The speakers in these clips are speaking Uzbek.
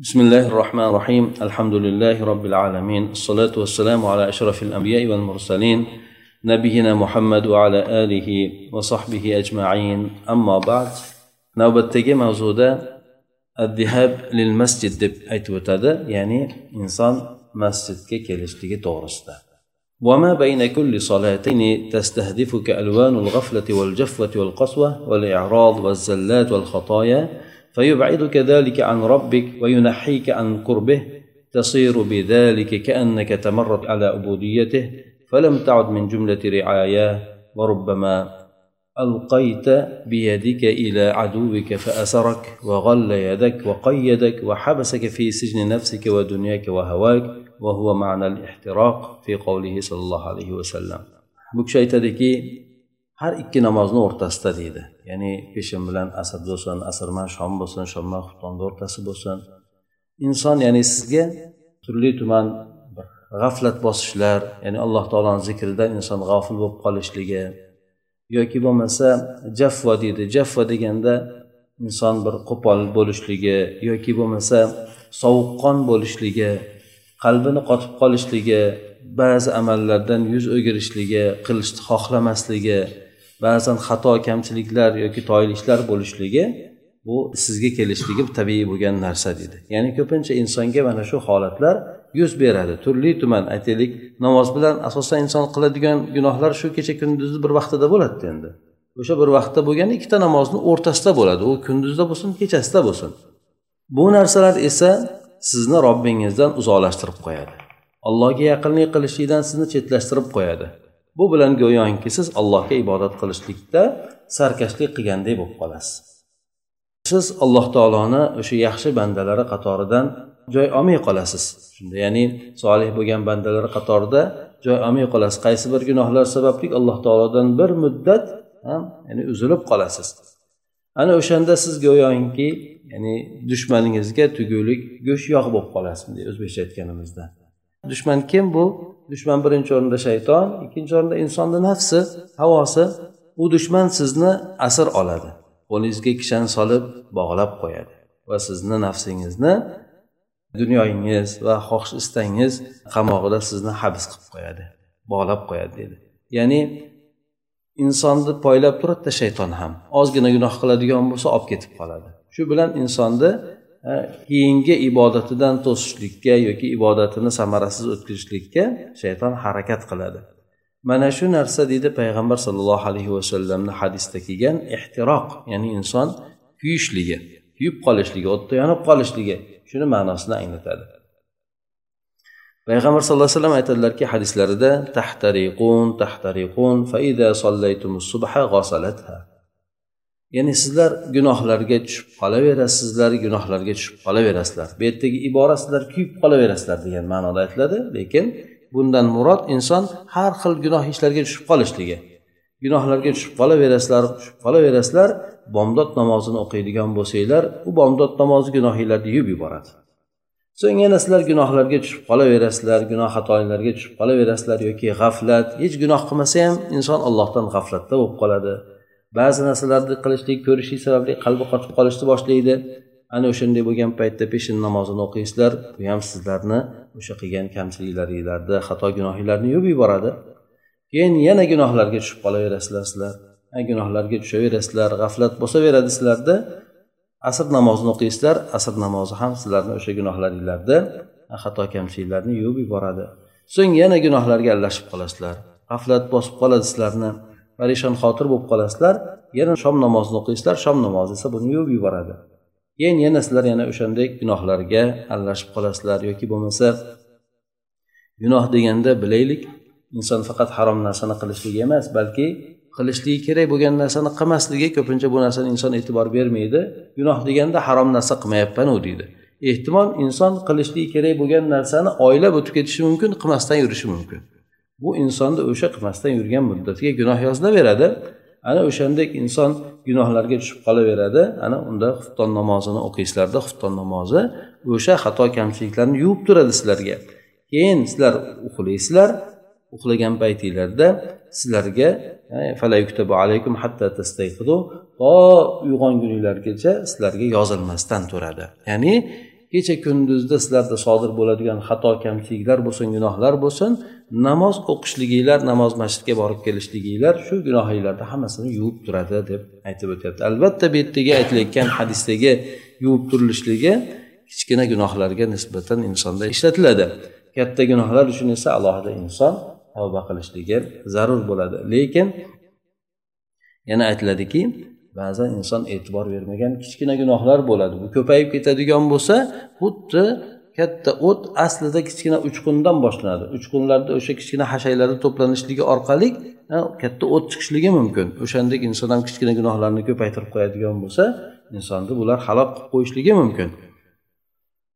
بسم الله الرحمن الرحيم الحمد لله رب العالمين الصلاة والسلام على أشرف الأنبياء والمرسلين نبينا محمد وعلى آله وصحبه أجمعين أما بعد navbatdagi mavzuda addihab lil masjid deb aytib o'tadi. Ya'ni inson masjidga kelishligi to'g'risida. وما بين كل صلاتين تستهدفك ألوان الغفلة والجفوة والقسوة والإعراض والزلات والخطايا فيبعدك ذلك عن ربك وينحيك عن قربه تصير بذلك كأنك تمرت على عبوديته فلم تعد من جملة رعاياه وربما ألقيت بيدك إلى عدوك فأسرك وغل يدك وقيدك وحبسك في سجن نفسك ودنياك وهواك وهو معنى الاحتراق في قوله صلى الله عليه وسلم. aytadiki har ikki namozni o'rtasida deydi. Ya'ni peshin bilan asr bo'lsin asrman shom bo'lsin shomman xuftonni o'rtasi bo'lsin. Inson ya'ni sizga turli tuman g'aflat bosishlar ya'ni alloh taoloni zikridan inson g'ofil bo'lib qolishligi yoki bo'lmasa jafva deydi. Jafva deganda inson bir qo'pol bo'lishligi yoki bo'lmasa sovuqqon bo'lishligi qalbini qotib qolishligi ba'zi amallardan yuz o'girishligi qilishni xohlamasligi ba'zan xato kamchiliklar yoki toyilishlar bo'lishligi bu sizga kelishligi tabiiy bo'lgan narsa deydi. Ya'ni ko'pincha insonga mana shu holatlar yuz beradi. Turli tuman aytaylik namoz bilan asosan inson qiladigan gunohlar shu kecha kunduzni bir vaqtida bo'ladida endi. O'sha bir vaqtda bo'lgan ikkita namozni o'rtasida bo'ladi. U kunduzda bo'lsin kechasida bo'lsin. Bu narsalar esa sizni robbingizdan uzoqlashtirib qo'yadi. Allohga yaqinlik qilishlikdan sizni chetlashtirib qo'yadi. Bu bilan go'yoki siz allohga ibodat qilishlikda sarkashlik qilgandek bo'lib qolasiz. Siz alloh taoloni o'sha yaxshi bandalari qatoridan joy olmay qolasiz. Shunda ya'ni solih bo'lgan bandalar qatorida joy olmay qolasiz. Qaysi bir gunohlar sababli alloh taolodan bir muddat ya'ni uzilib qolasiz. Ana o'shanda siz go'yoki ya'ni dushmaningizga tugulik go'sht yog' bo'lib qolasiz bunday o'zbekcha aytganimizda. Dushman kim bu? Dushman birinchi o'rinda shayton ikkinchi o'rinda insonni nafsi havosi. U dushman sizni asir oladi. Qo'lingizga kishan solib bog'lab qo'yadi. Va sizni nafsingizni dunyoyingiz va xohish istangiz qamog'ida sizni habs qilib qo'yadi bog'lab qo'yadi dedi. Ya'ni insonni poylab turadida shayton ham ozgina gunoh qiladigan bo'lsa olib ketib qoladi. Shu bilan insonni keyingi ibodatidan to'sishlikka yoki ibodatini samarasiz o'tkazishlikka shayton harakat qiladi. Mana shu narsa deydi payg'ambar sollallohu alayhi vasallamni hadisda kelgan ehtiroq ya'ni inson kuyishligi kuyib qolishligi o'tda yonib qolishligi shuni ma'nosini anglatadi. Payg'ambar sallallohu alayhi vasallam aytadilarki hadislarida tahtariqun tahtariqun faida sollaytumus subha g'osalatha ya'ni sizlar gunohlarga tushib qolaverasizlar gunohlarga tushib qolaverasizlar. Bu yerdagi ibora sizlar kuyib qolaverasizlar degan ma'noda aytiladi lekin bundan murod inson har xil gunoh ishlarga tushib qolishligi. Gunohlarga tushib qolaverasizlar tushib qolaverasizlar bomdod namozini o'qiydigan bo'lsanglar u bomdod namozi gunohinglarni yuvib yuboradi so'ng yana sizlar gunohlarga tushib qolaverasizlar gunoh xatolarga tushib qolaverasizlar yoki g'aflat hech gunoh qilmasa ham inson allohdan g'aflatda bo'lib qoladi. Ba'zi narsalarni qilishlik ko'rishlik sababli qalbi qotib qolishni boshlaydi. Ana o'shanday bo'lgan paytda peshin namozini o'qiysizlar bu ham sizlarni o'sha qilgan kamchiliklaringlarni xato gunohinglarni yuvib yuboradi. Keyin yana gunohlarga tushib qolaverasizlar sizlar gunohlarga tushaverasizlar g'aflat bo'lsaveradi sizlarda asr namozini o'qiysizlar asr namozi ham sizlarni o'sha gunohlaringlarni xato kamchiliklarni yuvib yuboradi. So'ng yana gunohlarga aralashib qolasizlar g'aflat bosib qoladi sizlarni parishon xotir bo'lib qolasizlar yana shom namozini o'qiysizlar shom namozi esa buni yuvib yuboradi. Keyin yana sizlar yana o'shanday gunohlarga aralashib qolasizlar yoki bo'lmasa gunoh deganda bilaylik inson faqat harom narsani qilishligi emas balki qilishligi kerak bo'lgan narsani qilmasligi ko'pincha bu narsani inson e'tibor bermaydi. Gunoh deganda harom narsa qilmayapmanu deydi. Ehtimol inson qilishligi kerak bo'lgan narsani oylab o'tib ketishi mumkin qilmasdan yurishi mumkin. Bu insonni o'sha qilmasdan yurgan muddatiga gunoh yozilaveradi ana o'shandek inson gunohlarga tushib qolaveradi. Ana unda xufton namozini o'qiysizlarda xufton namozi o'sha xato kamchiliklarni yuvib turadi sizlarga. Keyin sizlar uxlaysizlar. Uxlagan paytinglarda sizlarga to uyg'onguninglargacha sizlarga yozilmasdan turadi. Ya'ni kecha kunduzda sizlarda sodir bo'ladigan xato kamchiliklar bo'lsin gunohlar bo'lsin namoz o'qishliginglar namoz masjidga borib kelishliginglar shu gunohinglarni hammasini yuvib turadi deb aytib o'tyapti. Albatta bu yerdagi aytilayotgan hadisdagi yuvib turilishligi kichkina gunohlarga nisbatan insonda ishlatiladi. Katta gunohlar uchun esa alohida inson tavba qilishligi zarur bo'ladi. Lekin yana aytiladiki ba'zan inson e'tibor bermagan kichkina gunohlar bo'ladi bu ko'payib ketadigan bo'lsa xuddi katta o't aslida kichkina uchqundan boshlanadi uchqunlarda o'sha kichkina hashaylarni to'planishligi orqali katta o't chiqishligi mumkin o'shandek inson ham kichkina gunohlarni ko'paytirib qo'yadigan bo'lsa insonni bular halok qilib qo'yishligi mumkin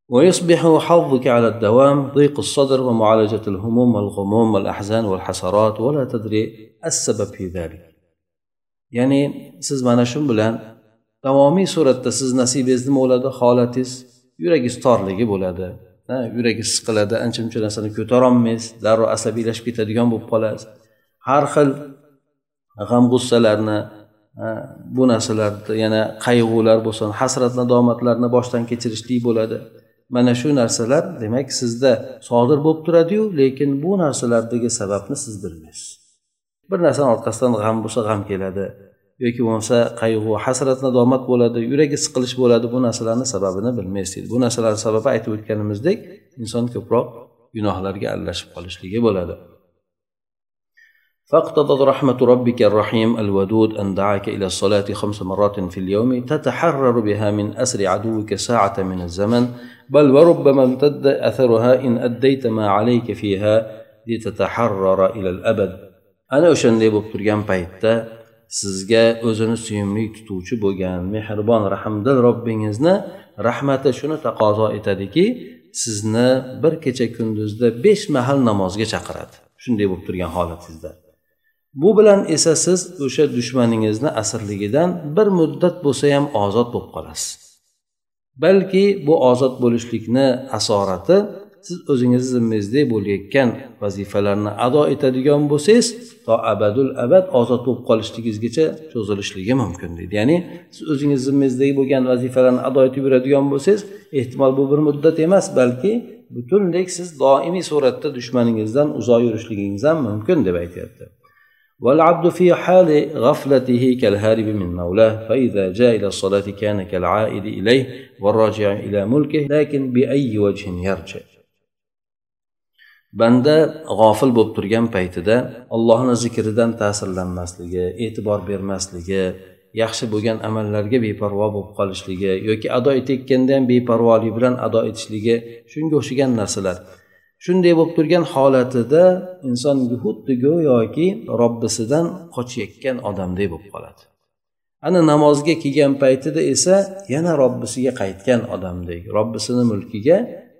ويصبح حظك على الدوام ضيق الصدر ومعالجة الهموم والغموم والأحزان والحسرات ولا تدري السبب في ذلك ya'ni siz mana shu bilan davomiy suratda siz nasibingiz nima bo'ladi? Holatingiz yuragingiz torligi bo'ladi. Yuragingiz siqiladi ancha muncha narsani ko'tarolmaysiz darrov asabiylashib ketadigan bo'lib qolasiz. Har xil g'am g'ussalarni bu narsalarni yana qayg'ular bo'lsin hasrat nadomatlarni boshdan kechirishlik bo'ladi. Mana shu narsalar demak sizda sodir bo'lib turadiyu lekin bu narsalardagi sababni siz bilmaysiz. Bir narsani orqasidan g'am bo'lsa g'am keladi yoki bo'lmasa qayg'u hasrat nadomat bo'ladi yuragi siqilish bo'ladi bu narsalarni sababini bilmaysiz bu narsalarni sababi aytib o'tganimizdek inson ko'proq gunohlarga aralashib qolishligi bo'ladi فاقتضت رحمة ربك الرحيم الودود أن دعاك إلى الصلاة خمس مرات في اليوم تتحرر بها من أسر عدوك ساعة من الزمن بل وربما امتد أثرها إن أديت ما عليك فيها لتتحرر إلى الأبد ana o'shanday bo'lib turgan paytda sizga o'zini suyumli tutuvchi bo'lgan mehribon rahmdil robbingizni rahmati shuni taqozo etadiki sizni bir kecha kunduzda besh mahal namozga chaqiradi. Shunday bo'lib turgan holatingizda. Bu bilan esa siz o'sha dushmaningizni asirligidan bir muddat bo'lsa ham ozod bo'lib qolasiz. Balki bu ozod bo'lishlikni asorati siz o'zingizni zimmangizda bo'layotgan vazifalarni ado etadigan bo'lsangiz to abadul abad ozod bo'lib qolishligingizgacha cho'zilishligi mumkin deydi ya'ni siz o'zingiz zimmangizdagi bo'lgan vazifalarni ado etib yuradigan bo'lsangiz ehtimol bu bir muddat emas balki butunlay siz doimiy suratda dushmaningizdan uzoq yurishligingiz ham mumkin deb aytyapti والعبد في حال غفلته كالهارب من مولاه فإذا جاء إلى الصلاة كان كالعائد إليه والراجع إلى ملكه لكن بأي وجه يرجع banda g'ofil bo'lib turgan paytida allohni zikridan ta'sirlanmasligi e'tibor bermasligi yaxshi bo'lgan amallarga beparvo bo'lib qolishligi yoki ado etayotganda ham beparvolik bilan ado etishligi shunga o'xshagan narsalar. Shunday bo'lib turgan holatida inson xuddi go'yoki robbisidan qochayotgan odamdek bo'lib qoladi. Ana namozga kelgan paytida esa yana robbisiga qaytgan odamdek robbisini mulkiga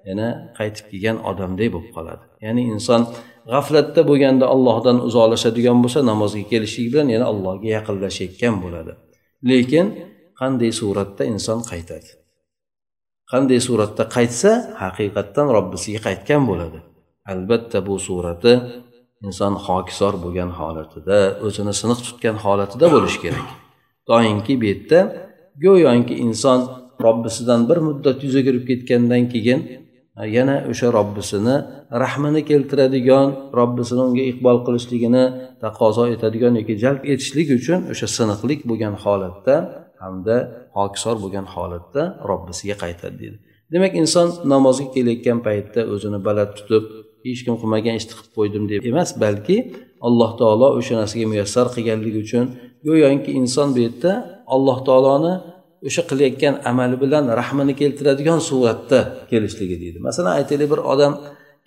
yana qaytib kelgan odamdek bo'lib qoladi. Ya'ni inson g'aflatda bo'lganda allohdan uzoqlashadigan bo'lsa namozga kelishlik bilan yana allohga yaqinlashayotgan bo'ladi. Lekin qanday suratda inson qaytadi? Qanday suratda qaytsa haqiqatdan robbisiga qaytgan bo'ladi. Albatta bu surati inson hokisor bo'lgan holatida o'zini siniq tutgan holatida bo'lishi kerak. Doimki bu yerda go'yoki inson robbisidan bir muddat yuz o'girib ketgandan keyin yana o'sha robbisini rahmini keltiradigan robbisini unga iqbol qilishligini taqozo etadigan yoki jalb etishlik uchun o'sha siniqlik bo'lgan holatda hamda hokisor bo'lgan holatda robbisiga qaytadi deydi. Demak inson namozga kelayotgan paytda o'zini baland tutib hech kim qilmagan ishni qilib qo'ydim deb emas balki alloh taolo o'sha narsaga muyassar qilganligi uchun go'yoki inson bu yerda alloh taoloni o'sha qilayotgan amali bilan rahmini keltiradigan suratda kelishligi deydi. Masalan aytaylik bir odam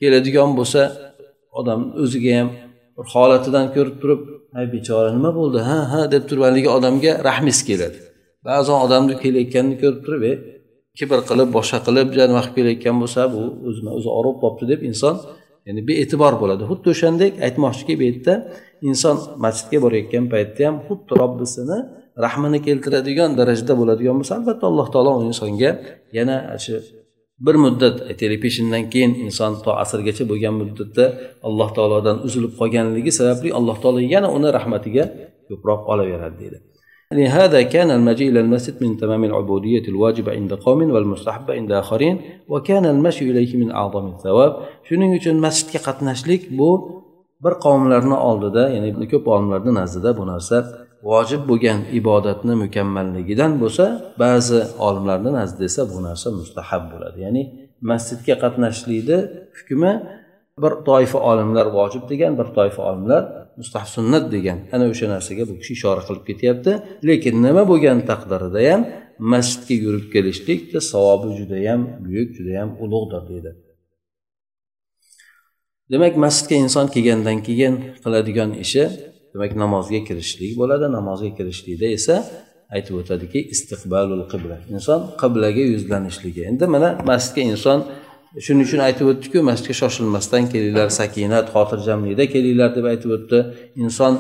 keladigan bo'lsa odam o'ziga ham bir holatidan ko'rib turib ay bechora nima bo'ldi? Ha ha deb turib haligi odamga rahmingiz keladi. Ba'zan odamni kelayotganini ko'rib turib e kibr qilib boshqa qilib nima qilib kelayotgan bo'lsa bu o'zini o'zi og'rib qolibdi deb inson ya'ni bee'tibor bo'ladi. Xuddi o'shandek aytmoqchiki bu yerda inson masjidga borayotgan paytda ham xuddi robbisini rahmini keltiradigan darajada bo'ladigan bo'lsa albatta alloh taolo u insonga yana shu bir muddat aytaylik peshindan keyin inson to asrgacha bo'lgan muddatda alloh taolodan uzilib qolganligi sababli alloh taolo yana uni rahmatiga ko'proq olaveradi deydi لهذا كان المجيء إلى المسجد من تمام العبودية الواجبة عند قوم والمستحبة عند آخرين وكان المشي إليه من أعظم الثواب shuning uchun masjidga qatnashlik bu bir qavmlarni oldida ya'ni ko'p olimlarni nazdida bu narsa vojib bo'lgan ibodatni mukammalligidan bo'lsa ba'zi olimlarni nazdida esa bu narsa mustahab bo'ladi. Ya'ni masjidga qatnashlikni hukmi bir toifa olimlar vojib degan bir toifa olimlar mustahab sunnat degan. Ana o'sha narsaga bu kishi ishora qilib ketyapti. Lekin nima bo'lgan taqdirida ham masjidga yurib kelishlikni savobi judayam buyuk judayam ulug'dir deydi. Demak masjidga inson kelgandan keyin qiladigan ishi demak namozga kirishlik bo'ladi. Namozga kirishlikda esa aytib o'tadiki istiqbalul qibla. Inson qiblaga yuzlanishligi. Endi mana masjidga inson shuning uchun aytib o'tdiku masjidga shoshilmasdan kelinglar sakinat xotirjamlikda kelinglar deb aytib o'tdi. Inson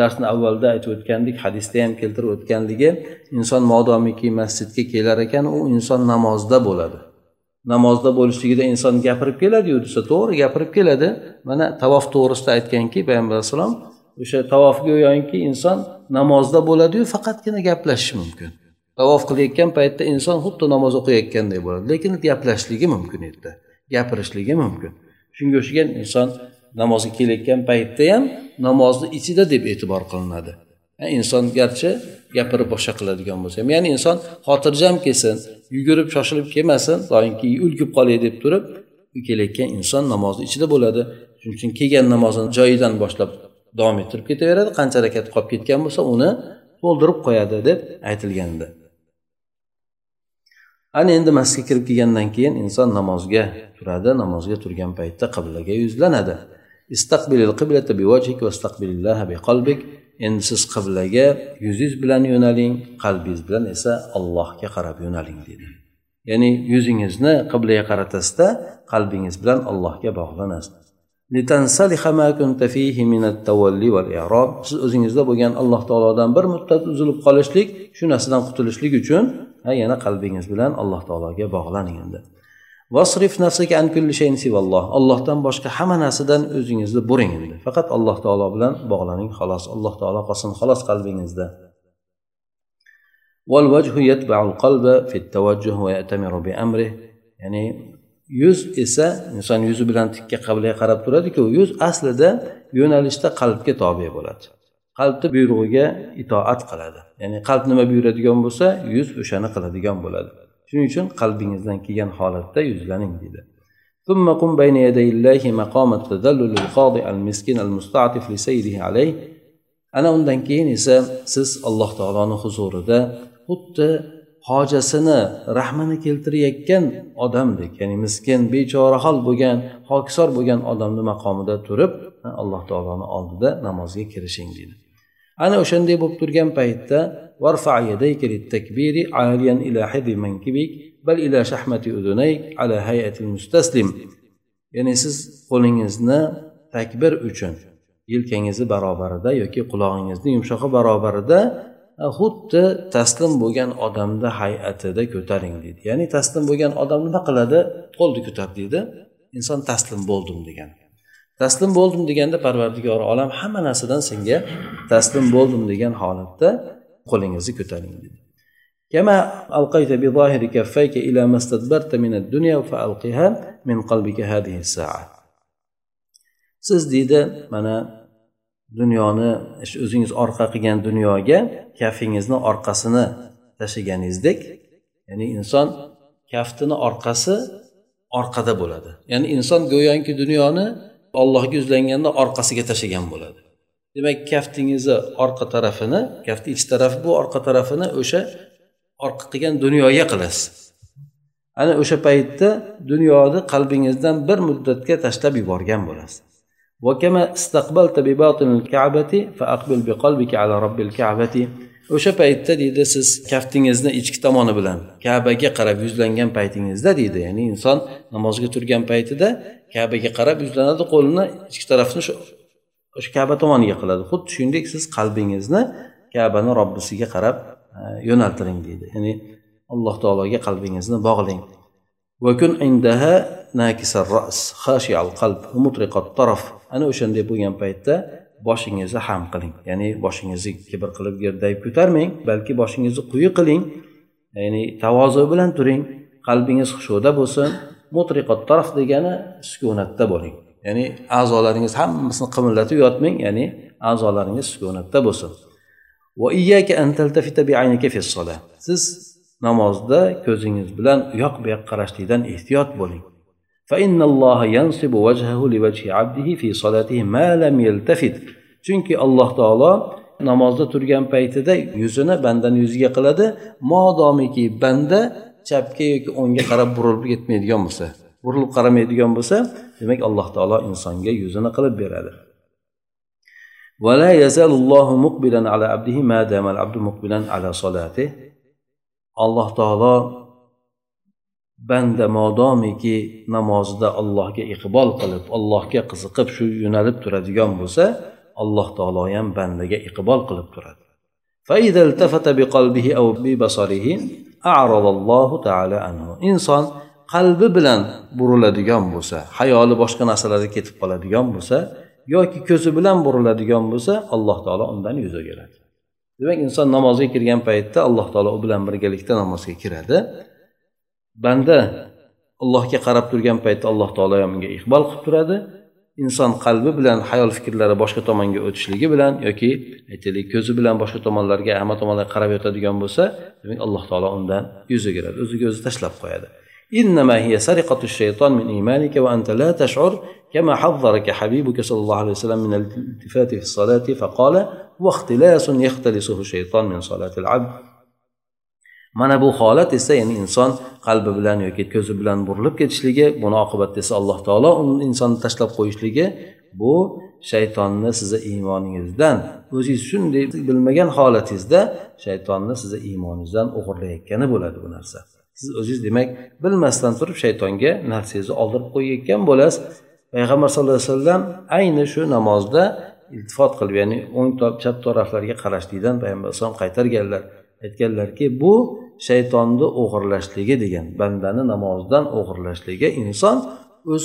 darsni avvalda aytib o'tgandik hadisda ham keltirib o'tganligi inson modomiki masjidga kelar ekan u inson namozda bo'ladi. Namozda bo'lishligida inson gapirib keladiyu desa to'g'ri gapirib keladi. Mana tavof to'g'risida aytganki payg'ambar alayhissalom o'sha tavof go'yoki inson namozda bo'ladiyu faqatgina gaplashishi mumkin. Tavof qilayotgan paytda inson xuddi namoz o'qiyotganday bo'ladi lekin gaplashishligi mumkin yerda gapirishligi mumkin. Shunga o'xshagan inson namozga kelayotgan paytda ham namozni ichida deb e'tibor qilinadi. Inson garchi gapirib boshqa qiladigan bo'lsa ham ya'ni inson xotirjam kelsin yugurib shoshilib kelmasin doimki ulgib qolay deb turib kelayotgan inson namozni ichida bo'ladi. Shuning uchun kelgan namozini joyidan boshlab davom ettirib ketaveradi. Qancha rakat qolib ketgan bo'lsa uni to'ldirib qo'yadi deb aytilgandi. Ana endi masjidga kirib kelgandan keyin inson namozga turadi. Namozga turgan paytda qiblaga yuzlanadi. Endi siz qiblaga yuzingiz bilan yo'naling qalbingiz bilan esa allohga qarab yo'naling dedi. Ya'ni yuzingizni qiblaga qaratasizda qalbingiz bilan allohga bog'lanasiz. siz o'zingizda bo'lgan alloh taolodan bir muddat uzilib qolishlik shu narsadan qutulishlik uchun yana qalbingiz bilan alloh taologa bog'laning endi vasrif nafsaka an kulli shayin sivalloh allohdan boshqa hamma narsadan o'zingizni buring endi faqat alloh taolo bilan bog'laning xolos alloh taolo qolsin xolos qalbingizda والوجه يتبع القلب في التوجه ويأتمر بأمره ya'ni yuz esa inson yuzi bilan tikka qiblaga qarab turadiku yuz aslida yo'nalishda qalbga tobe bo'ladi qalbni buyrug'iga itoat qiladi ya'ni qalb nima buyuradigan bo'lsa yuz o'shani qiladigan bo'ladi shuning uchun qalbingizdan kelgan holatda yuzlaning deydi ثم قم بين يدي الله مقام التذلل الخاضع المسكين المستعطف لسيره عليه ana undan keyin esa siz alloh taoloni huzurida xuddi hojasini rahmini keltirayotgan odamdek ya'ni miskin bechorahol bo'lgan hokisor bo'lgan odamni maqomida turib alloh taoloni oldida namozga kirishing deydi ana o'shanday bo'lib turgan paytda وارفع يديك للتكبير عاليا إلى حذو منكبك بل إلى شحمة أذنيك على هيئة المستسلم ya'ni siz qo'lingizni takbir uchun yelkangizni barobarida yoki qulog'ingizni yumshog'i barobarida xuddi taslim bo'lgan odamni hay'atida ko'taring deydi ya'ni taslim bo'lgan odam nima qiladi qo'lni ko'tar deydi inson taslim bo'ldim degan taslim bo'ldim deganda parvardigori olam hamma narsadan senga taslim bo'ldim degan holatda qo'lingizni ko'taring dedi كما ألقيت بظاهر كفيك إلى ما استدبرت من الدنيا فألقها من قلبك هذه الساعة siz deydi mana dunyoni o'zingiz orqa qilgan dunyoga kafingizni orqasini tashlaganingizdek ya'ni inson kaftini orqasi orqada bo'ladi. Ya'ni inson go'yoki dunyoni ollohga yuzlanganda orqasiga tashlagan bo'ladi. Demak kaftingizni orqa tarafini kaftni ich tarafi bu orqa tarafini o'sha orqa qilgan dunyoga qilasiz. Ana o'sha paytda dunyoni qalbingizdan bir muddatga tashlab yuborgan bo'lasiz. O'sha paytda deydi siz kaftingizni ichki tomoni bilan kabaga qarab yuzlangan paytingizda deydi ya'ni inson namozga turgan paytida kabaga qarab yuzlanadi qo'lini ichki tarafini shu o'sha kaba tomoniga qiladi. Xuddi shuningdek siz qalbingizni kabani robbisiga qarab e, yo'naltiring deydi ya'ni alloh taologa qalbingizni bog'lang. Ana o'shanday bo'lgan paytda boshingizni ham qiling ya'ni boshingizni kibr qilib gerdayib ko'tarmang balki boshingizni quyi qiling ya'ni tavozu bilan turing qalbingiz xushuda bo'lsin mutriqot taraf degani sukunatda bo'ling ya'ni a'zolaringiz hammasini qimillatib yotmang ya'ni a'zolaringiz sukunatda bo'lsin siz namozda ko'zingiz bilan u yoq bu yoqqa qarashlikdan ehtiyot bo'ling chunki alloh taolo namozda turgan paytida yuzini bandani yuziga qiladi modomiki banda chapga yoki o'ngga qarab burilib ketmaydigan bo'lsa burilib qaramaydigan bo'lsa demak alloh taolo insonga yuzini qilib beradi ولا يزال الله مقبلا على عبده ما دام العبد مقبلا على صلاته alloh taolo banda modomiki namozida allohga iqbol qilib allohga qiziqib shu yo'nalib turadigan bo'lsa alloh taolo ham bandaga iqbol qilib turadi. Inson qalbi bilan buriladigan bo'lsa hayoli boshqa narsalarga ketib qoladigan bo'lsa yoki ko'zi bilan buriladigan bo'lsa alloh taolo undan yuz o'giradi. Demak inson namozga kirgan paytda alloh taolo u bilan birgalikda namozga kiradi. banda allohga qarab turgan paytda alloh taolo ham unga iqbol qilib turadi inson qalbi bilan hayol fikrlari boshqa tomonga o'tishligi bilan yoki aytaylik ko'zi bilan boshqa tomonlarga hamma tomonlarga qarab yotadigan bo'lsa demak alloh taolo undan yuz o'giradi o'ziga o'zi tashlab qo'yadi إنما هي سرقة الشيطان من إيمانك وأنت لا تشعر كما حذرك حبيبك صلى الله عليه وسلم من الالتفات في الصلاة فقال واختلاس يختلسه الشيطان من صلاة العبد mana bu holat esa ya'ni inson qalbi bilan yoki ko'zi bilan burilib ketishligi buni oqibatida esa alloh taolo uni insonni tashlab qo'yishligi bu shaytonni sizni iymoningizdan o'zingiz shunday bilmagan holatingizda shaytonni sizni iymoningizdan o'g'irlayotgani bo'ladi bu narsa. Siz o'zingiz demak bilmasdan turib shaytonga nafsingizni oldirib qo'yayotgan bo'lasiz. Payg'ambar sallallohu alayhi vasallam ayni shu namozda iltifot qilib ya'ni o'ng chap taraflarga qarashlikdan payg'ambar alayhisalom qaytarganlar. Aytganlarki bu shaytonni o'g'irlashligi degan bandani namozdan o'g'irlashligi inson o'z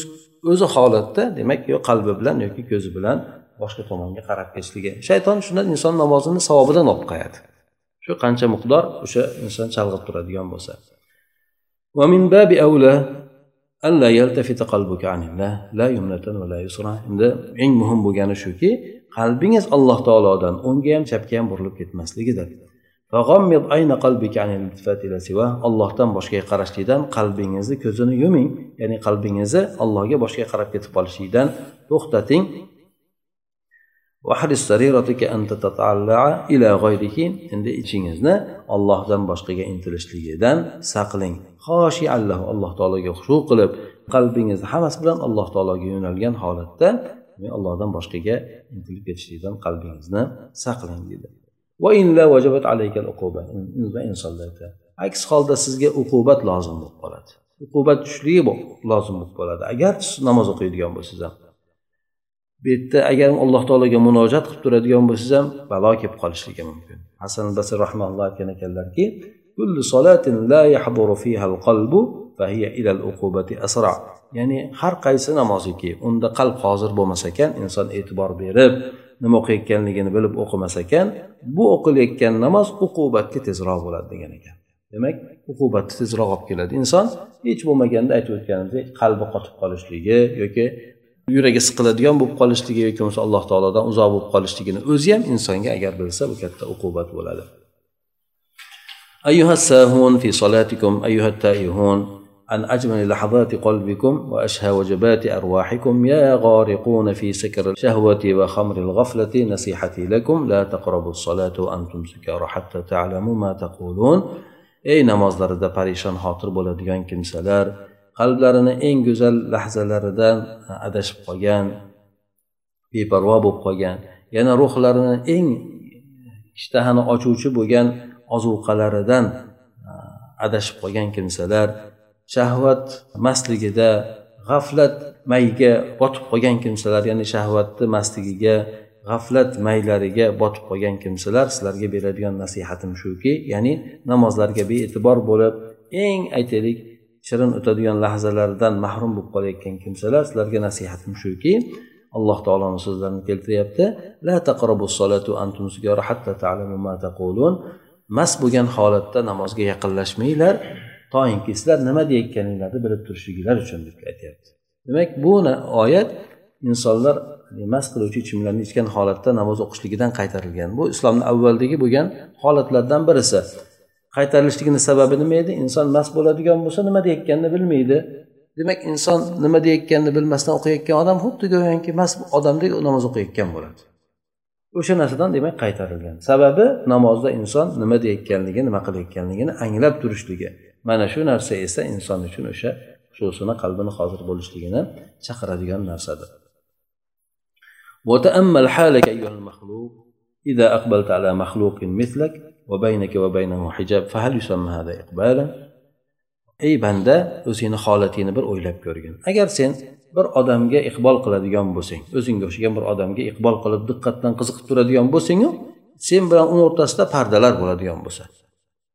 o'zi holatda demak yo qalbi bilan yoki ko'zi bilan boshqa tomonga qarab ketishligi shayton shundan inson namozini savobidan olib qo'yadi. Shu qancha miqdor o'sha inson chalg'ib turadigan bo'lsa. Endi eng muhim bo'lgani shuki qalbingiz alloh taolodan o'ngga ham chapga ham burilib ketmasligidir. Ollohdan boshqaga qarashlikdan qalbingizni ko'zini yuming. Ya'ni qalbingizni allohga boshqa qarab ketib qolishlikdan to'xtating. endi ichingizni ollohdan boshqaga intilishligidan saqlang. Alloh taologa xushu qilib qalbingizni hammasi bilan alloh taologa yo'nalgan holatda allohdan boshqaga intilib ketishlikdan qalbingizni saqlang dedi. Aks holda sizga uqubat lozim bo'lib qoladi. Uqubat tushishligi lozim bo'lib qoladi. Agar siz namoz o'qiydigan bo'lsangiz ham bu yerda agar alloh taologa munojat qilib turadigan bo'lsangiz ham balo kelib qolishligi mumkin. Hasan basr rahmaulloh aytgan ekanlarki ya'ni har qaysi namoziki unda qalb hozir bo'lmas ekan inson e'tibor berib nima o'qiyotganligini bilib o'qimas ekan bu o'qilayotgan namoz uqubatga tezroq bo'ladi degan ekan demak uqubatni tezroq olib keladi inson hech bo'lmaganda aytib o'tganimizdek qalbi qotib qolishligi yoki yuragi siqiladigan bo'lib qolishligi yoki bo'lmasa alloh taolodan uzoq bo'lib qolishligini o'zi ham insonga agar bilsa bu katta uqubat bo'ladi أيها الساهون في صلاتكم أيها التائهون عن أجمل لحظات قلبكم وأشهى وجبات أرواحكم يا غارقون في سكر الشهوة وخمر الغفلة نصيحتي لكم لا تقربوا الصلاة وأنتم سكارى حتى تعلموا ما تقولون ey namozlarida parishon xotir bo'ladigan kimsalar qalblarini eng go'zal lahzalaridan adashib qolgan beparvo bo'lib qolgan yana ruhlarini eng ishtahani ochuvchi bo'lgan ozuqalaridan adashib qolgan kimsalar shahvat mastligida g'aflat mayiga botib qolgan kimsalar ya'ni shahvatni mastligiga g'aflat maylariga botib qolgan kimsalar sizlarga beradigan nasihatim shuki ya'ni namozlarga bee'tibor bo'lib eng aytaylik shirin o'tadigan lahzalardan mahrum bo'lib qolayotgan kimsalar sizlarga nasihatim shuki alloh taoloni so'zlarini keltiryapti la antum hatta ta'lamu ma taqulun. Mast bo'lgan holatda namozga yaqinlashmanglar. Toinki sizlar nima deyayotganinglarni bilib turishliginglar uchun deb aytyapti. Demak bu oyat insonlar mast qiluvchi ichimliklarni ichgan holatda namoz o'qishligidan qaytarilgan. Bu islomni avvaldagi bo'lgan holatlardan birisi. Qaytarilishligini sababi nima edi? Inson mast bo'ladigan bo'lsa nima deyayotganini bilmaydi. Demak inson nima deyayotganini bilmasdan o'qiyotgan odam xuddi go'yoki mast odamdek namoz o'qiyotgan bo'ladi. O'sha narsadan demak qaytarilgan. Sababi namozda inson nima deyayotganligini nima qilayotganligini anglab turishligi. mana shu narsa esa inson uchun o'sha xushusini qalbini hozir bo'lishligini chaqiradigan narsadir وتأمل حالك أيها المخلوق إذا أقبلت على مخلوق مثلك وبينك وبينه حجاب فهل يسمى هذا إقبالا ey banda o'zingni holatingni bir o'ylab ko'rgin agar sen bir odamga iqbol qiladigan bo'lsang o'zingga o'xshagan bir odamga iqbol qilib diqqatdan qiziqib turadigan bo'lsangu sen bilan uni o'rtasida pardalar bo'ladigan bo'lsa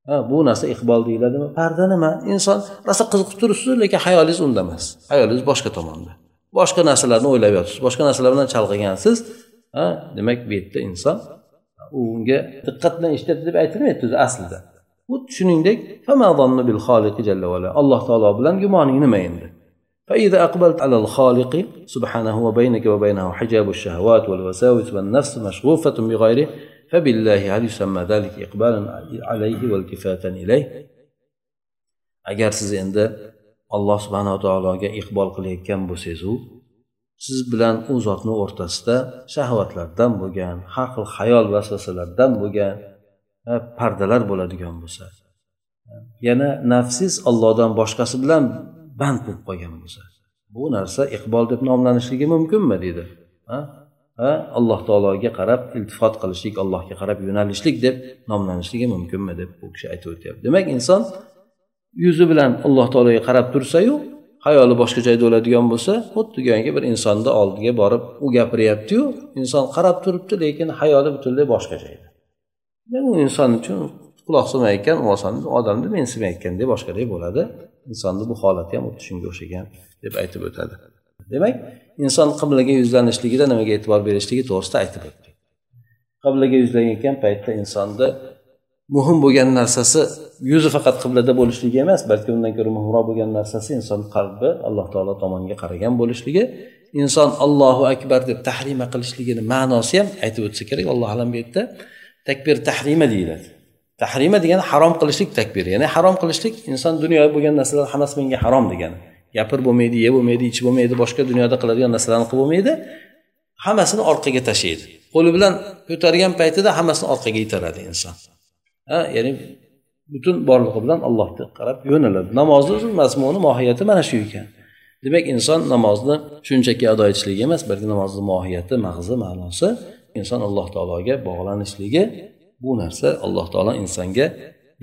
ha bu narsa iqbol deyiladimi parda nima inson rosa qiziqib turibsiz lekin hayolingiz unda emas hayolingiz boshqa tomonda boshqa narsalarni o'ylab yotibsiz boshqa narsalar bilan chalg'igansiz ha demak bu yerda inson unga diqqat bilan eshityapti deb aytilmayapti o'zi aslida xuddi shuningdek alloh taolo bilan gumoning nima endi فإذا أقبلت على الخالق سبحانه وبينك وبينه حجاب الشهوات والوساوس والنفس مشغوفة بغيره فبالله هل يسمى ذلك إقبالا عليه والتفاتا إليه agar siz endi alloh subhanava taologa iqbol qilayotgan bo'lsangizu siz bilan u zotni o'rtasida shahvatlardan bo'lgan har xil hayol vasvasalardan bo'lgan pardalar bo'ladigan bo'lsa yana nafsiz ollohdan boshqasi bilan band bo'lib qolgan bo'lsa bu narsa iqbol deb nomlanishligi mumkinmi deydi ha Alloh taologa qarab iltifot qilishlik allohga qarab yo'nalishlik deb nomlanishligi mumkinmi deb u kishi aytib o'tyapti. Demak inson yuzi bilan alloh taologa qarab tursayu hayoli boshqa joyda bo'ladigan bo'lsa xuddi go'yoki bir insonni oldiga borib u gapiryaptiyu inson qarab turibdi lekin hayoli butunlay boshqa joyda. U inson uchun quloq solmayotgan odamni mensimayotgandek boshqadek bo'ladi. Insonni bu holati ham xuddi shunga o'xshagan deb aytib o'tadi. Demak inson qiblaga yuzlanishligida nimaga e'tibor berishligi to'g'risida aytib o'tdik. Qiblaga yuzlanayotgan paytda insonni muhim bo'lgan narsasi yuzi faqat qiblada bo'lishligi emas balki undan ko'ra muhimroq bo'lgan narsasi inson qalbi alloh taolo tomonga qaragan bo'lishligi. Inson allohu akbar deb tahrima qilishligini ma'nosi ham aytib o'tsa kerak alloh alam bu yerda takbir tahrima deyiladi. Tahrima degani harom qilishlik takbir ya'ni harom qilishlik inson dunyoda bo'lgan narsalar hammasi menga harom degani. Gapir bo'lmaydi ye bo'lmaydi ich bo'lmaydi boshqa dunyoda qiladigan narsalarni qilib bo'lmaydi. Hammasini orqaga tashlaydi. Qo'li bilan ko'targan paytida hammasini orqaga itaradi inson. Ha ya'ni butun borlig'i bilan allohga qarab yo'naladi. Namozni o'zi mazmuni mohiyati mana shu ekan. Demak inson namozni shunchaki ado etishligi emas balki namozni mohiyati mag'zi ma'nosi inson alloh taologa bog'lanishligi bu narsa alloh taolo insonga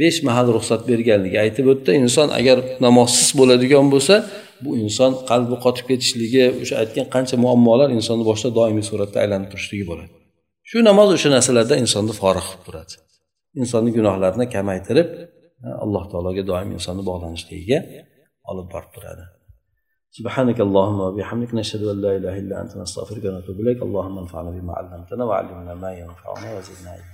besh mahal ruxsat berganligi aytib o'tdi inson agar namozsiz bo'ladigan bo'lsa bu inson qalbi qotib ketishligi o'sha aytgan qancha muammolar insonni boshida doimiy suratda aylanib turishligi bo'ladi shu namoz o'sha narsalardan insonni forig qilib turadi insonni gunohlarini kamaytirib alloh taologa doim insonni bog'lanishligiga olib borib turadi سبحانك اللهم وبحمدك نشهد ان لا اله الا انت نستغفرك ونتوب اليك اللهم انفعنا بما علمتنا وعلمنا ما ينفعنا وزدنا علما